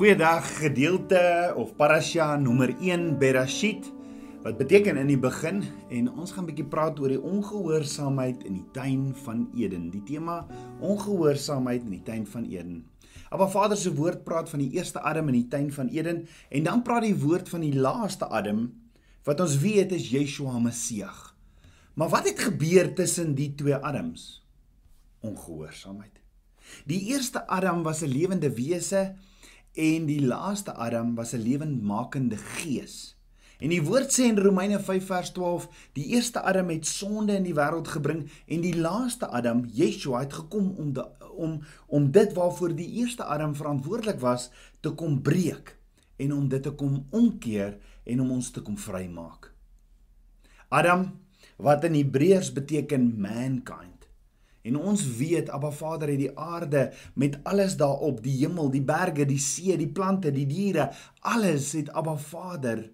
Goeiedag gedeelte of parasha nommer 1 Berashit wat beteken in die begin en ons gaan 'n bietjie praat oor die ongehoorsaamheid in die tuin van Eden. Die tema ongehoorsaamheid in die tuin van Eden. Maar Vader se woord praat van die eerste Adam in die tuin van Eden en dan praat die woord van die laaste Adam wat ons weet is Yeshua Messias. Maar wat het gebeur tussen die twee Adams? Ongehoorsaamheid. Die eerste Adam was 'n lewende wese en die laaste Adam was 'n lewendmakende gees. En die woord sê in Romeine 5 vers 12, die eerste Adam het sonde in die wêreld gebring en die laaste Adam, Yeshua, het gekom om de, om om dit waarvoor die eerste Adam verantwoordelik was te kom breek en om dit te kom omkeer en om ons te kom vrymaak. Adam wat in Hebreërs beteken mankind En ons weet Abba Vader het die aarde met alles daarop, die hemel, die berge, die see, die plante, die diere, alles het Abba Vader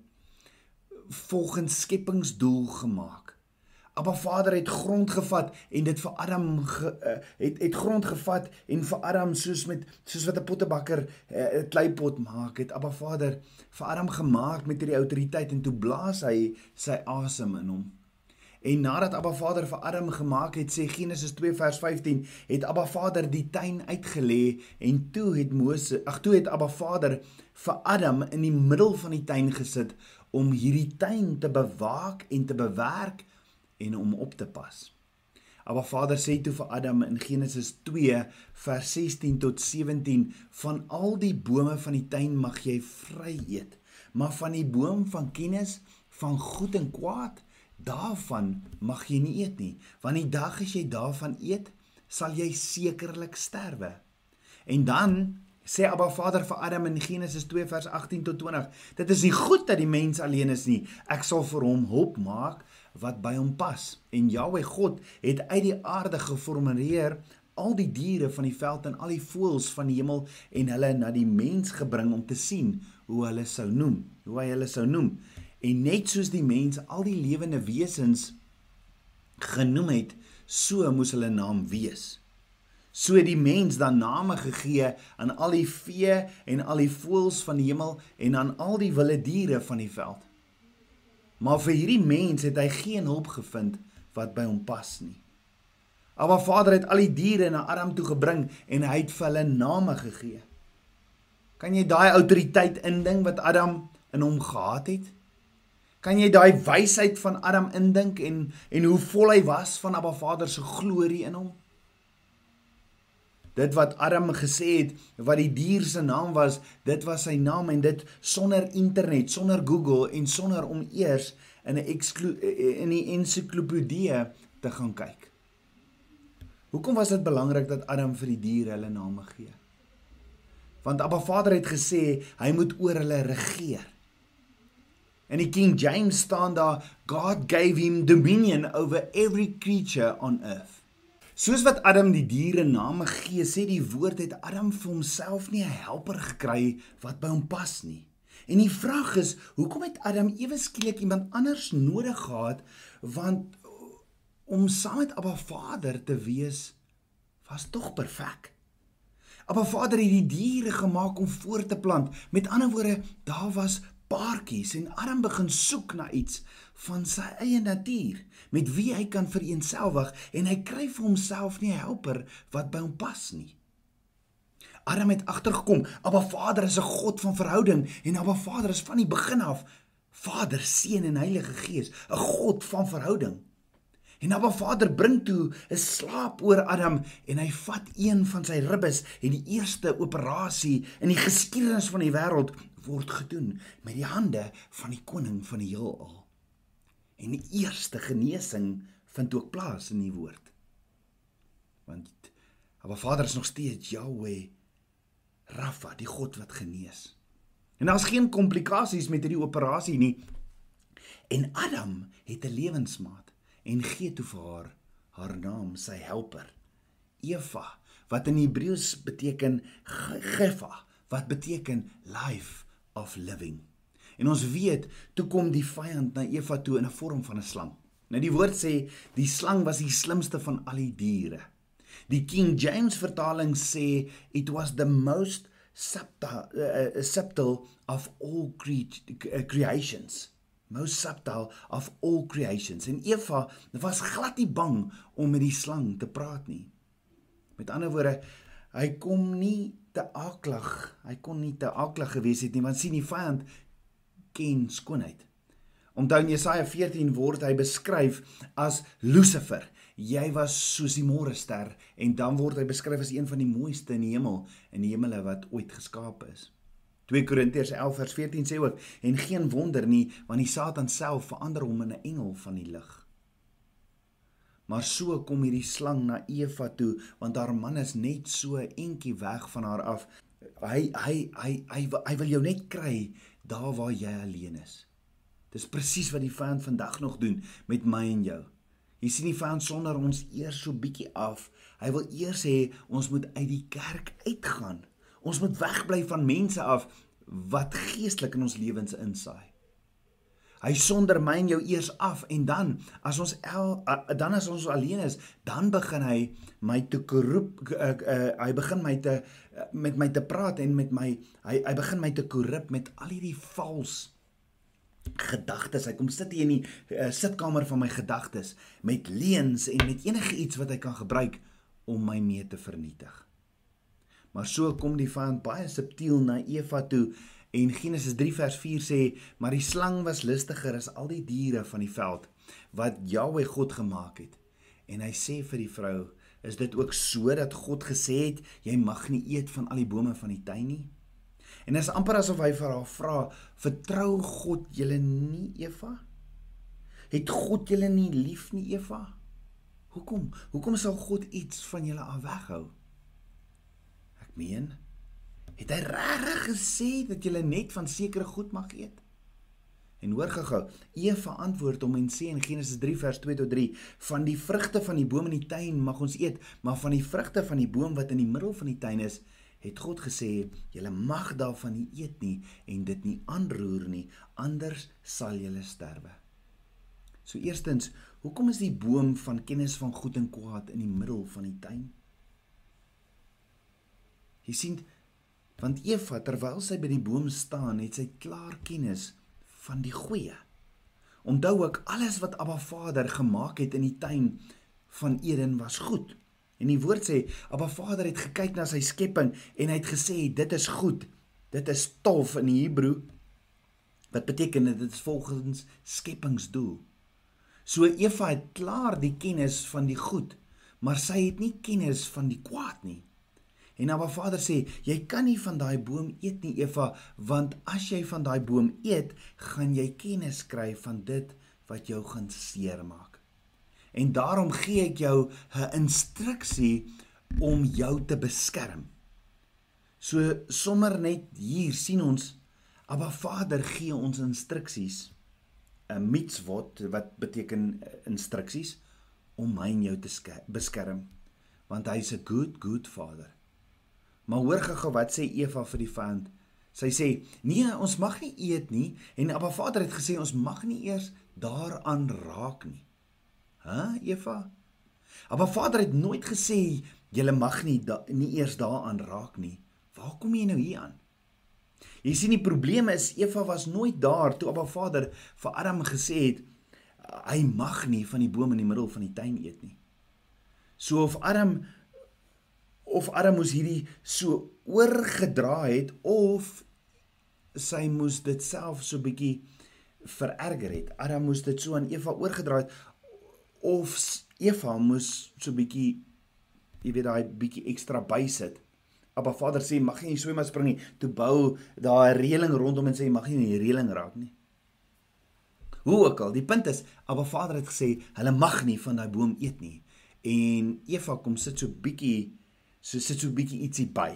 volgens skepingsdoel gemaak. Abba Vader het grond gevat en dit vir Adam ge, uh, het het grond gevat en vir Adam soos met soos wat 'n pottebakker eh, 'n uh, kleipot maak, het Abba Vader vir Adam gemaak met hierdie autoriteit en toe blaas hy sy asem in hom. En nadat Abba Vader vir Adam gemaak het, sê Genesis 2 vers 15, het Abba Vader die tuin uitgelê en toe het Moses, ag toe het Abba Vader vir Adam in die middel van die tuin gesit om hierdie tuin te bewaak en te bewerk en om op te pas. Abba Vader sê toe vir Adam in Genesis 2 vers 16 tot 17 van al die bome van die tuin mag jy vry eet maar van die boom van kennis van goed en kwaad Daarvan mag jy nie eet nie, want die dag as jy daarvan eet, sal jy sekerlik sterwe. En dan sê Abba Vader vir Adam in Genesis 2 vers 18 tot 20: Dit is nie goed dat die mens alleen is nie. Ek sal vir hom hulp maak wat by hom pas. En Jahweh God het uit die aarde geformeer al die diere van die veld en al die voëls van die hemel en hulle na die mens gebring om te sien hoe hulle sou noem, hoe hy hulle sou noem. En net soos die mense al die lewende wesens genoem het, so moes hulle naam wees. So die mens dan name gegee aan al die vee en al die voëls van die hemel en aan al die wilde diere van die veld. Maar vir hierdie mens het hy geen hulp gevind wat by hom pas nie. Maar Vader het al die diere na Adam toe gebring en hy het vir hulle name gegee. Kan jy daai autoriteit indink wat Adam in hom gehad het? Kan jy daai wysheid van Adam indink en en hoe vol hy was van Abba Vader se glorie in hom? Dit wat Adam gesê het wat die dier se naam was, dit was sy naam en dit sonder internet, sonder Google en sonder om eers in 'n in 'n ensiklopedie te gaan kyk. Hoekom was dit belangrik dat Adam vir die diere hulle name gee? Want Abba Vader het gesê hy moet oor hulle regeer. In die King James staan daar God gave him dominion over every creature on earth. Soos wat Adam die diere name gee, sê die woord het Adam vir homself nie 'n helper gekry wat by hom pas nie. En die vraag is, hoekom het Adam ewe skielik iemand anders nodig gehad want om saam met Abba Vader te wees was tog perfek. Abba Vader het die diere gemaak om voort te plant. Met ander woorde, daar was paartjies en Adam begin soek na iets van sy eie natuur met wie hy kan vereensgewig en hy kry vir homself nie 'n helper wat by hom pas nie. Adam het agtergekom, Abba Vader is 'n God van verhouding en Abba Vader is van die begin af Vader, Seun en Heilige Gees, 'n God van verhouding. En Abba Vader bring toe 'n slaap oor Adam en hy vat een van sy ribbes en die eerste operasie in die geskiedenis van die wêreld word gedoen met die hande van die koning van die heelal. En die eerste genesing vind ook plaas in die woord. Want Abba Vader is nog steeds Yahweh Rafa, die God wat genees. En daar's geen komplikasies met hierdie operasie nie. En Adam het 'n lewensmaat en gee toe vir haar haar naam, sy helper, Eva, wat in Hebreëus beteken Gefa, wat beteken life of living. En ons weet, toe kom die vyand na Eva toe in 'n vorm van 'n slang. Nou die woord sê die slang was die slimste van al die diere. Die King James vertaling sê it was the most subtle uh, subtle of all cre creations most subtle of all creations en Eva was glad nie bang om met die slang te praat nie met ander woorde hy kom nie te aklig hy kon nie te aklig gewees het nie want sien die vyand ken skoonheid Onthou in Jesaja 14 word hy beskryf as Lucifer. Jy was soos die môrester en dan word hy beskryf as een van die mooiste in die hemel in die hemele wat ooit geskaap is. 2 Korintiërs 11 vers 14 sê ook en geen wonder nie want die Satan self verander hom in 'n engel van die lig. Maar so kom hierdie slang na Eva toe want haar man is net so entjie weg van haar af. Hy hy hy hy, hy wil jou net kry daar waar jy alleen is. Dis presies wat die vyand vandag nog doen met my en jou. Jy sien die vyand sonder ons eers so bietjie af. Hy wil eers hê ons moet uit die kerk uitgaan. Ons moet wegbly van mense af wat geestelik in ons lewens insaai. Hy sonder my en jou eers af en dan as ons el, dan as ons alleen is, dan begin hy my te korrup uh, uh, hy begin my te uh, met my te praat en met my hy hy begin my te korrup met al hierdie vals gedagtes. Hy kom sit hier in die uh, sitkamer van my gedagtes met leuns en met enige iets wat hy kan gebruik om my mee te vernietig. Maar so kom die vyand baie subtiel na Eva toe en Genesis 3 vers 4 sê, maar die slang was listiger as al die diere van die veld wat Jahweh God gemaak het. En hy sê vir die vrou, is dit ook so dat God gesê het jy mag nie eet van al die bome van die tuin nie? En dit is amper asof hy vir haar vra: "Vertrou God julle nie, Eva? Het God julle nie lief nie, Eva? Hoekom? Hoekom sal God iets van julle af weghou?" Ek meen, het hy regtig gesê dat julle net van sekere goed mag eet? En hoor gou-gou, Eva antwoord hom en sê in Genesis 3 vers 2 tot 3: "Van die vrugte van die boom in die tuin mag ons eet, maar van die vrugte van die boom wat in die middel van die tuin is, het God gesê julle mag daarvan nie eet nie en dit nie aanroer nie anders sal julle sterwe. So eerstens, hoekom is die boom van kennis van goed en kwaad in die middel van die tuin? Jy sien, want Eva terwyl sy by die boom staan, het sy klaar kennis van die goeie. Onthou ook alles wat Abba Vader gemaak het in die tuin van Eden was goed. En die woord sê, Abba Vader het gekyk na sy skepping en hy het gesê dit is goed. Dit is tof in Hebreë. Wat beteken dit? Dit is volgens skepingsdoel. So Eva het klaar die kennis van die goed, maar sy het nie kennis van die kwaad nie. En Abba Vader sê, jy kan nie van daai boom eet nie Eva, want as jy van daai boom eet, gaan jy kennis kry van dit wat jou gaan seermaak en daarom gee ek jou 'n instruksie om jou te beskerm. So sommer net hier sien ons Abba Vader gee ons instruksies 'n mitzvot wat beteken instruksies om my en jou te beskerm want hy's 'n good good Vader. Maar hoor gou wat sê Eva vir die vyand. Sy sê: "Nee, ons mag nie eet nie." En Abba Vader het gesê ons mag nie eers daaraan raak nie. Hæ, Eva? Maar Vader het nooit gesê jy mag nie da, nie eers daaraan raak nie. Waar kom jy nou hier aan? Jy sien die probleem is Eva was nooit daar toe Abba Vader vir Adam gesê het hy mag nie van die boom in die middel van die tuin eet nie. So of Adam of Adam moes hierdie so oorgedra het of sy moes dit self so bietjie vererger het. Adam moes dit so aan Eva oorgedra het of Eva moes so bietjie jy weet daai bietjie ekstra bysit. Appa Vader sê mag jy nie swem maar spring nie. Toe bou daar 'n reëling rondom en sê mag jy nie die reëling raak nie. Hoe ook al, die punt is Appa Vader het gesê hulle mag nie van daai boom eet nie. En Eva kom sit so bietjie so sit so bietjie ietsie by.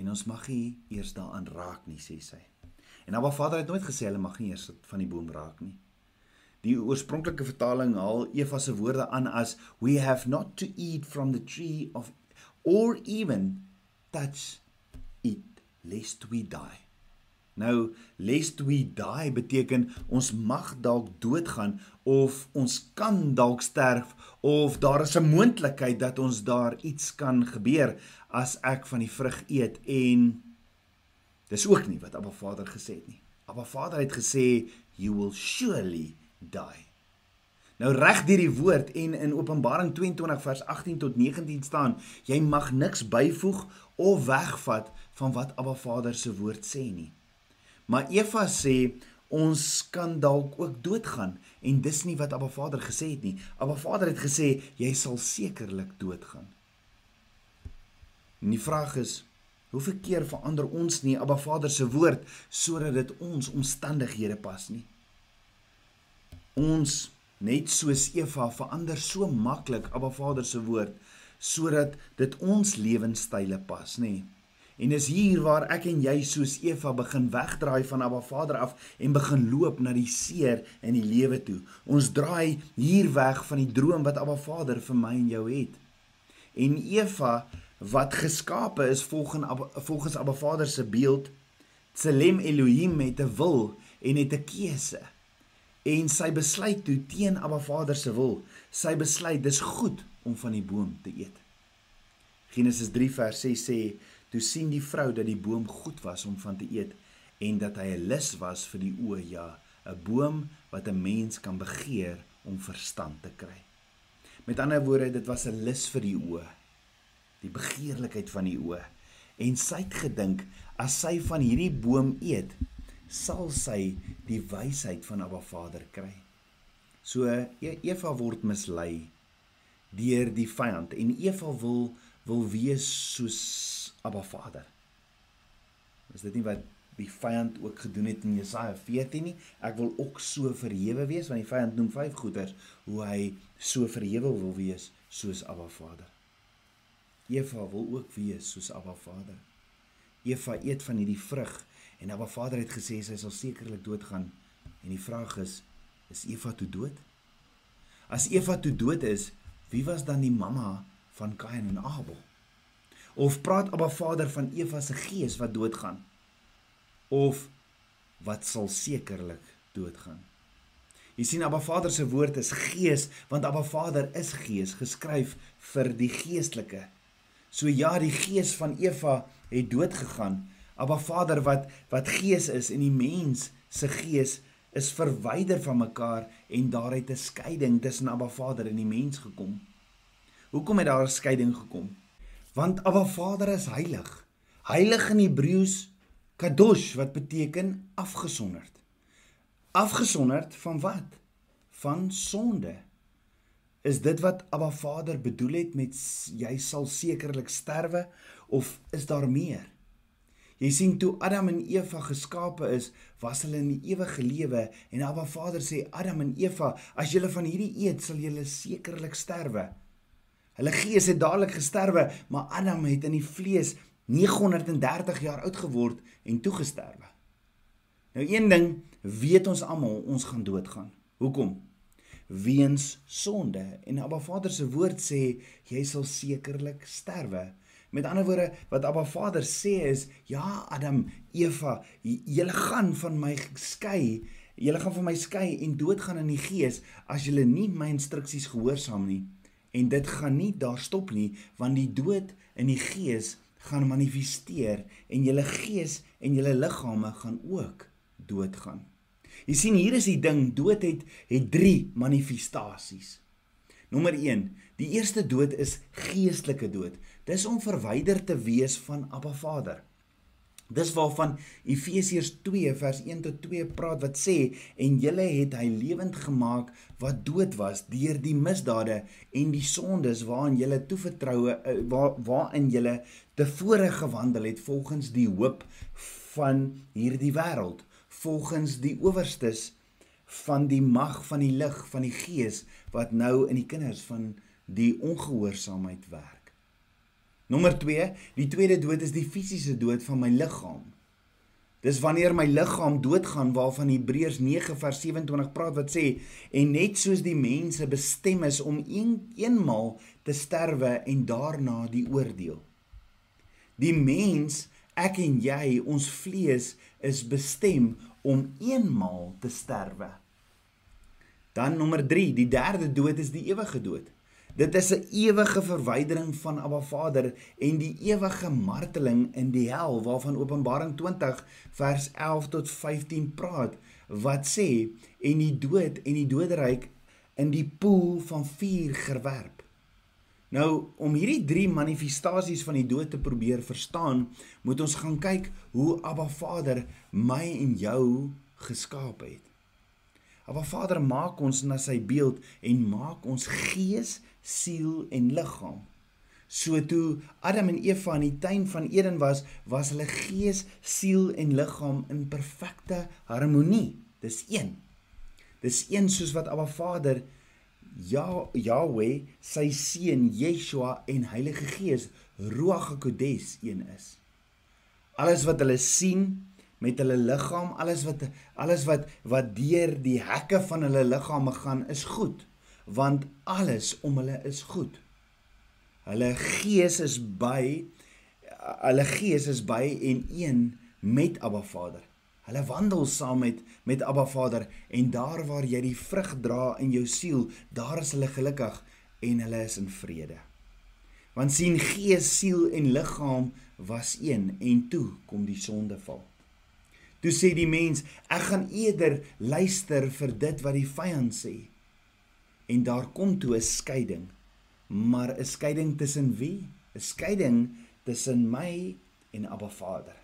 En ons mag nie eers daaraan raak nie, sê sy. En Appa Vader het nooit gesê hulle mag nie eers van die boom raak nie. Die oorspronklike vertaling haal Eva se woorde aan as we have not to eat from the tree of or even touch it lest we die. Nou lest we die beteken ons mag dalk doodgaan of ons kan dalk sterf of daar is 'n moontlikheid dat ons daar iets kan gebeur as ek van die vrug eet en Dis ook nie wat Abba Vader gesê het nie. Abba Vader het gesê you will surely die. Nou reg deur die woord en in Openbaring 22 vers 18 tot 19 staan, jy mag niks byvoeg of wegvat van wat Abba Vader se woord sê nie. Maar Eva sê ons kan dalk ook doodgaan en dis nie wat Abba Vader gesê het nie. Abba Vader het gesê jy sal sekerlik doodgaan. En die vraag is hoeveel keer verander ons nie Abba Vader se woord sodat dit ons omstandighede pas nie? Ons net soos Eva verander so maklik Abba Vader se woord sodat dit ons lewenstyle pas, nê? En dis hier waar ek en jy soos Eva begin wegdraai van Abba Vader af en begin loop na die seer in die lewe toe. Ons draai hier weg van die droom wat Abba Vader vir my en jou het. En Eva wat geskape is volgens Abba, volgens Abba Vader se beeld, Tselem Elohim met 'n wil en het 'n keuse en sy besluit toe teen Abba Vader se wil. Sy besluit dis goed om van die boom te eet. Genesis 3 vers 6 sê toe sien die vrou dat die boom goed was om van te eet en dat hy 'n lus was vir die oë, ja, 'n boom wat 'n mens kan begeer om verstand te kry. Met ander woorde, dit was 'n lus vir die oë, die begeerlikheid van die oë. En sy het gedink as sy van hierdie boom eet, sal sy die wysheid van Abba Vader kry. So e-, Eva word mislei deur die vyand en Eva wil wil wees soos Abba Vader. Is dit nie wat die vyand ook gedoen het in Jesaja 14 nie? Ek wil ook so verhewe wees want die vyand noem vyf goeders hoe hy so verhewe wil wees soos Abba Vader. Eva wil ook wees soos Abba Vader. Eva eet van hierdie vrug En Abba Vader het gesê sy sal sekerlik doodgaan. En die vraag is, is Eva toe dood? As Eva toe dood is, wie was dan die mamma van Kain en Abel? Of praat Abba Vader van Eva se gees wat doodgaan? Of wat sal sekerlik doodgaan? Jy sien Abba Vader se woord is gees, want Abba Vader is gees, geskryf vir die geestelike. So ja, die gees van Eva het dood gegaan, Abba Vader wat wat gees is en die mens se gees is verwyder van mekaar en daar het 'n skeiding tussen Abba Vader en die mens gekom. Hoekom het daar 'n skeiding gekom? Want Abba Vader is heilig. Heilig in Hebreëus kadosh wat beteken afgesonderd. Afgesonderd van wat? Van sonde. Is dit wat Abba Vader bedoel het met jy sal sekerlik sterwe of is daar meer? Jy sien toe Adam en Eva geskape is, was hulle in die ewige lewe en Abba Vader sê Adam en Eva, as julle van hierdie eet, sal julle sekerlik sterwe. Hulle gees het dadelik gesterwe, maar Adam het in die vlees 930 jaar oud geword en toe gesterwe. Nou een ding weet ons almal, ons gaan doodgaan. Hoekom? Weens sonde. En Abba Vader se woord sê jy sal sekerlik sterwe. Met ander woorde wat Abba Vader sê is ja Adam, Eva, julle gaan van my skei. Julle gaan van my skei en doodgaan in die gees as julle nie my instruksies gehoorsaam nie. En dit gaan nie daar stop nie want die dood in die gees gaan manifesteer en julle gees en julle liggame gaan ook doodgaan. Jy sien hier is die ding, dood het het 3 manifestasies. Nommer 1, die eerste dood is geestelike dood. Dis om verwyder te wees van Abba Vader. Dis waarvan Efesiërs 2 vers 1 tot 2 praat wat sê en julle het hy lewend gemaak wat dood was deur die misdade en die sondes waaraan julle toevertroue eh, waar waarin julle tevore gewandel het volgens die hoop van hierdie wêreld volgens die owerstes van die mag van die lig van die gees wat nou in die kinders van die ongehoorsaamheid werk Nommer 2, die tweede dood is die fisiese dood van my liggaam. Dis wanneer my liggaam doodgaan waarvan Hebreërs 9 vers 27 praat wat sê en net soos die mense bestem is om een, eenmaal te sterwe en daarna die oordeel. Die mens, ek en jy, ons vlees is bestem om eenmaal te sterwe. Dan nommer 3, die derde dood is die ewige dood. Dit is 'n ewige verwydering van Abba Vader en die ewige marteling in die hel waarvan Openbaring 20 vers 11 tot 15 praat wat sê en die dood en die doderyk in die poel van vuur gewerp. Nou om hierdie drie manifestasies van die dood te probeer verstaan, moet ons gaan kyk hoe Abba Vader my en jou geskaap het. Abba Vader maak ons na sy beeld en maak ons gees, siel en liggaam. So toe Adam en Eva in die tuin van Eden was, was hulle gees, siel en liggaam in perfekte harmonie. Dis een. Dis een soos wat Abba Vader Ja Yahweh, sy seun Yeshua en Heilige Gees, Ruach HaKodes een is. Alles wat hulle sien, met hulle liggaam, alles wat alles wat wat deur die hekke van hulle liggame gaan is goed, want alles om hulle is goed. Hulle gees is by hulle gees is by en een met Abba Vader. Hulle wandel saam met met Abba Vader en daar waar jy die vrug dra in jou siel, daar is hulle gelukkig en hulle is in vrede. Want sien gees, siel en liggaam was een en toe kom die sondeval. Toe sê die mens, ek gaan eerder luister vir dit wat die vyand sê. En daar kom toe 'n skeiding. Maar 'n skeiding tussen wie? 'n Skeiding tussen my en Abba Vader.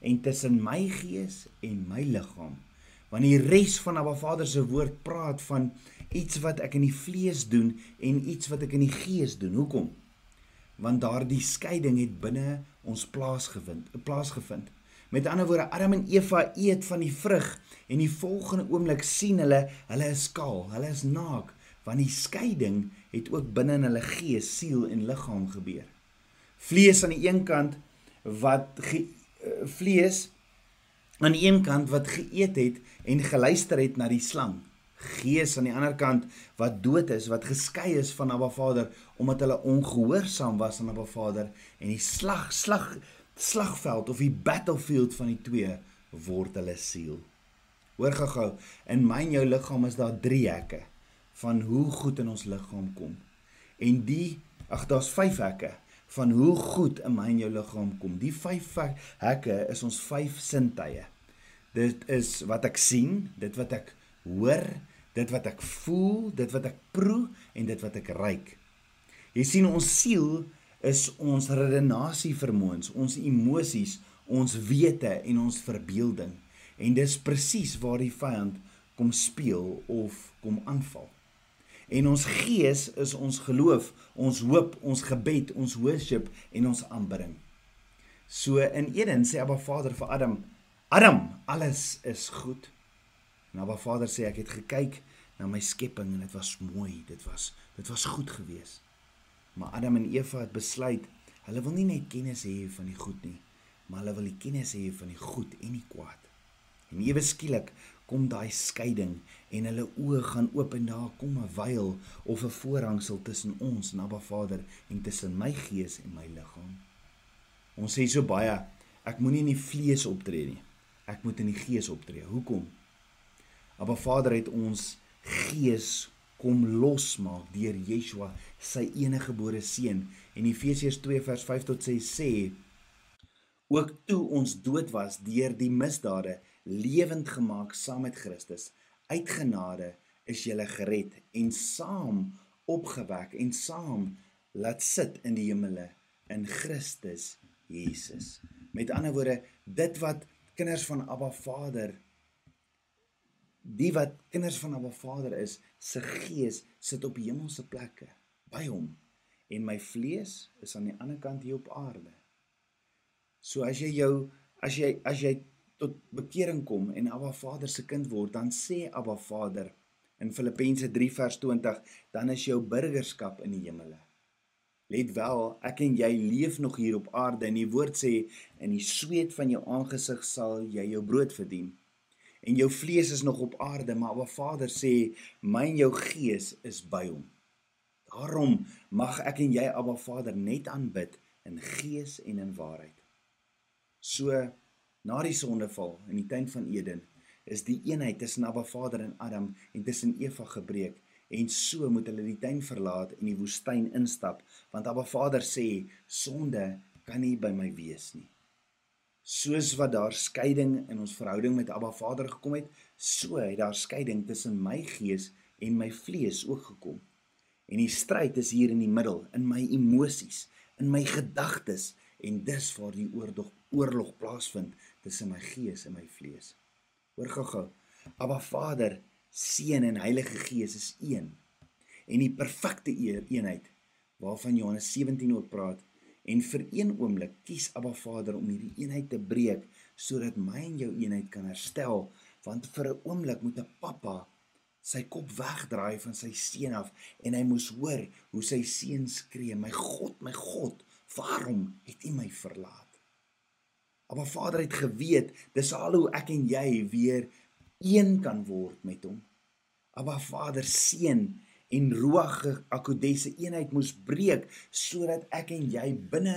En tussen my gees en my liggaam. Want die res van Abba Vader se woord praat van iets wat ek in die vlees doen en iets wat ek in die gees doen. Hoekom? Want daardie skeiding het binne ons plaasgevind, plaasgevind. Met ander woorde, Adam en Eva eet van die vrug en die volgende oomblik sien hulle hulle is skaal, hulle is naak, want die skeiding het ook binne in hulle gees, siel en liggaam gebeur. Vlees aan die een kant wat ge, uh, vlees aan die een kant wat geëet het en geluister het na die slang. Gees aan die ander kant wat dood is, wat geskei is van Abba Vader omdat hulle ongehoorsaam was aan Abba Vader en die slag slag slagveld of die battlefield van die twee word hulle siel. Hoor gou-gou, in my en jou liggaam is daar drie hekke van hoe goed in ons liggaam kom. En die ag daar's vyf hekke van hoe goed in my en jou liggaam kom. Die vyf hekke is ons vyf sintuie. Dit is wat ek sien, dit wat ek hoor, dit wat ek voel, dit wat ek proe en dit wat ek ruik. Jy sien ons siel is ons redenasie vermoëns, ons emosies, ons wete en ons verbeelding. En dis presies waar die vyand kom speel of kom aanval. En ons gees is ons geloof, ons hoop, ons gebed, ons worship en ons aanbidding. So in Eden sê Abba Vader vir Adam: "Adam, alles is goed." En Abba Vader sê ek het gekyk na my skepping en dit was mooi, dit was dit was goed geweest. Maar Adam en Eva het besluit, hulle wil nie net kennis hê van die goed nie, maar hulle wil die kennis hê van die goed en die kwaad. En ewe skielik kom daai skeiding en hulle oë gaan oop en daar kom 'n wyl of 'n voorhangsel tussen ons en Abba Vader en tussen my gees en my liggaam. Ons sê so baie, ek moenie in die vlees optree nie. Ek moet in die gees optree. Hoekom? Abba Vader het ons gees kom losmaak deur Yeshua sy enige gebore seun. En Efesiërs 2 vers 5 tot 6 sê ook toe ons dood was deur die misdade lewend gemaak saam met Christus uit genade is jy gered en saam opgewek en saam laat sit in die hemele in Christus Jesus. Met ander woorde dit wat kinders van Abba Vader die wat kinders van Abba Vader is, se gees sit op hemelse plekke by hom en my vlees is aan die ander kant hier op aarde. So as jy jou as jy as jy tot bekering kom en Abba Vader se kind word, dan sê Abba Vader in Filippense 3 vers 20, dan is jou burgerskap in die hemele. Let wel, ek en jy leef nog hier op aarde en die woord sê in die sweet van jou aangesig sal jy jou brood verdien en jou vlees is nog op aarde, maar Abba Vader sê my en jou gees is by hom. Daarom mag ek en jy Abba Vader net aanbid in gees en in waarheid. So na die sondeval in die tuin van Eden is die eenheid tussen Abba Vader en Adam en tussen Eva gebreek En so moet hulle die tuin verlaat en die woestyn instap, want Abba Vader sê sonde kan nie by my wees nie. Soos wat daar skeiding in ons verhouding met Abba Vader gekom het, so het daar skeiding tussen my gees en my vlees ook gekom. En die stryd is hier in die middel, in my emosies, in my gedagtes en dis waar die oorlog oorlog plaasvind tussen my gees en my vlees. Hoor gou-gou. Abba Vader, Seun en Heilige Gees is een. En die perfekte eenheid waarvan Johannes 17 ook praat, En vir een oomblik kies Abba Vader om hierdie eenheid te breek sodat my en jou eenheid kan herstel, want vir 'n oomblik moet 'n pappa sy kop wegdraai van sy seun af en hy moes hoor hoe sy seun skree: "My God, my God, waarom het U my verlaat?" Abba Vader het geweet dis al hoe ek en jy weer een kan word met hom. Abba Vader seën en Ruach HaKodesh se eenheid moes breek sodat ek en jy binne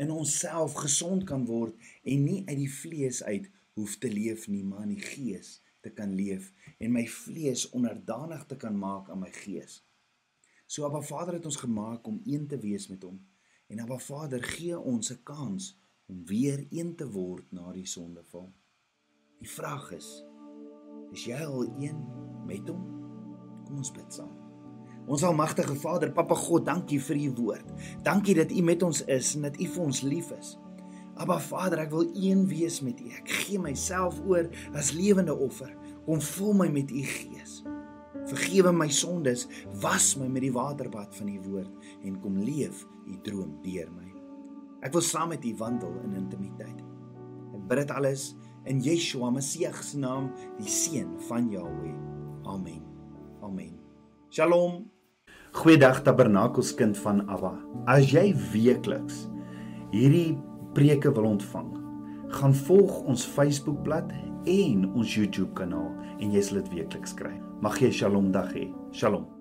in onsself gesond kan word en nie uit die vlees uit hoef te leef nie, maar in die gees te kan leef en my vlees onderdanig te kan maak aan my gees. So Abba Vader het ons gemaak om een te wees met hom en Abba Vader gee ons 'n kans om weer een te word na die sondeval. Die vraag is: is jy al een met hom? Kom ons bid saam. Ons almagtige Vader, Papa God, dankie vir u woord. Dankie dat u met ons is en dat u vir ons lief is. Aba Vader, ek wil een wees met u. Ek gee myself oor as lewende offer. Kom vul my met u gees. Vergewe my sondes, was my met die waterbad van u woord en kom leef u droom deur my. Ek wil saam met u wandel in intimiteit. Ek bid dit alles in Yeshua Messie se naam, die seun van Jahweh. Amen. Amen. Shalom. Goeiedag Tabernakelskind van Abba. As jy weekliks hierdie preke wil ontvang, gaan volg ons Facebookblad en ons YouTube kanaal en jy sal dit weekliks kry. Mag jy 'n Shalom dag hê. Shalom.